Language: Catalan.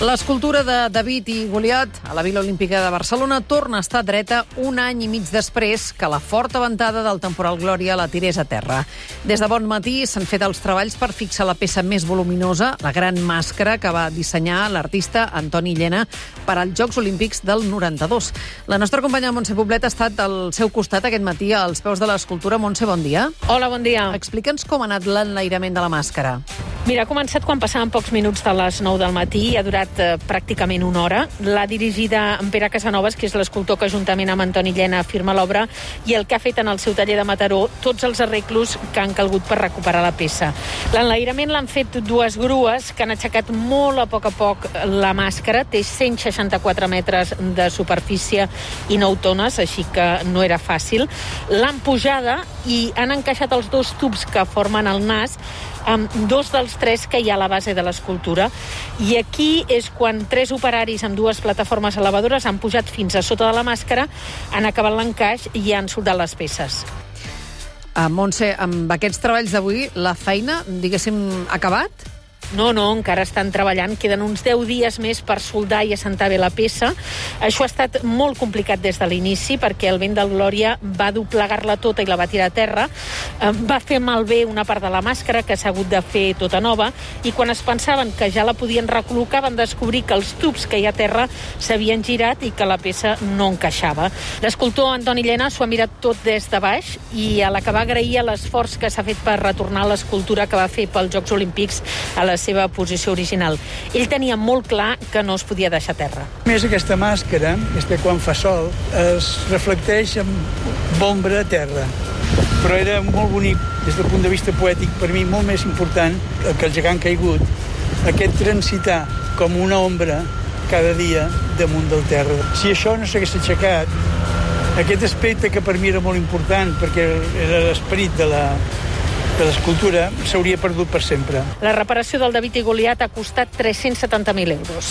L'escultura de David i Goliat a la Vila Olímpica de Barcelona torna a estar dreta un any i mig després que la forta ventada del temporal Glòria la tirés a terra. Des de bon matí s'han fet els treballs per fixar la peça més voluminosa, la gran màscara que va dissenyar l'artista Antoni Llena per als Jocs Olímpics del 92. La nostra companya Montse Poblet ha estat al seu costat aquest matí als peus de l'escultura. Montse, bon dia. Hola, bon dia. Explica'ns com ha anat l'enlairament de la màscara. Mira, ha començat quan passaven pocs minuts de les 9 del matí i ha durat eh, pràcticament una hora. L'ha dirigida en Pere Casanovas, que és l'escultor que juntament amb Antoni Llena firma l'obra, i el que ha fet en el seu taller de Mataró tots els arreglos que han calgut per recuperar la peça. L'enlairament l'han fet dues grues que han aixecat molt a poc a poc la màscara. Té 164 metres de superfície i 9 tones, així que no era fàcil. L'han pujada i han encaixat els dos tubs que formen el nas amb dos dels tres que hi ha a la base de l'escultura. I aquí és quan tres operaris amb dues plataformes elevadores han pujat fins a sota de la màscara, han acabat l'encaix i han soldat les peces. Uh, Montse, amb aquests treballs d'avui, la feina, diguéssim, acabat? No, no, encara estan treballant. Queden uns 10 dies més per soldar i assentar bé la peça. Això ha estat molt complicat des de l'inici perquè el vent del Glòria va doblegar-la tota i la va tirar a terra. Va fer malbé una part de la màscara que s'ha hagut de fer tota nova i quan es pensaven que ja la podien recol·locar van descobrir que els tubs que hi ha a terra s'havien girat i que la peça no encaixava. L'escultor Antoni Llena s'ho ha mirat tot des de baix i a l'acabar agraïa l'esforç que s'ha fet per retornar l'escultura que va fer pels Jocs Olímpics a la seva posició original. Ell tenia molt clar que no es podia deixar terra. Més, aquesta màscara, que quan fa sol, es reflecteix amb ombra a terra. Però era molt bonic, des del punt de vista poètic, per mi molt més important que el gegant caigut, aquest transitar com una ombra cada dia damunt del terra. Si això no s'hagués aixecat, aquest aspecte que per mi era molt important, perquè era l'esperit de la, de l'escultura s'hauria perdut per sempre. La reparació del David i Goliat ha costat 370.000 euros.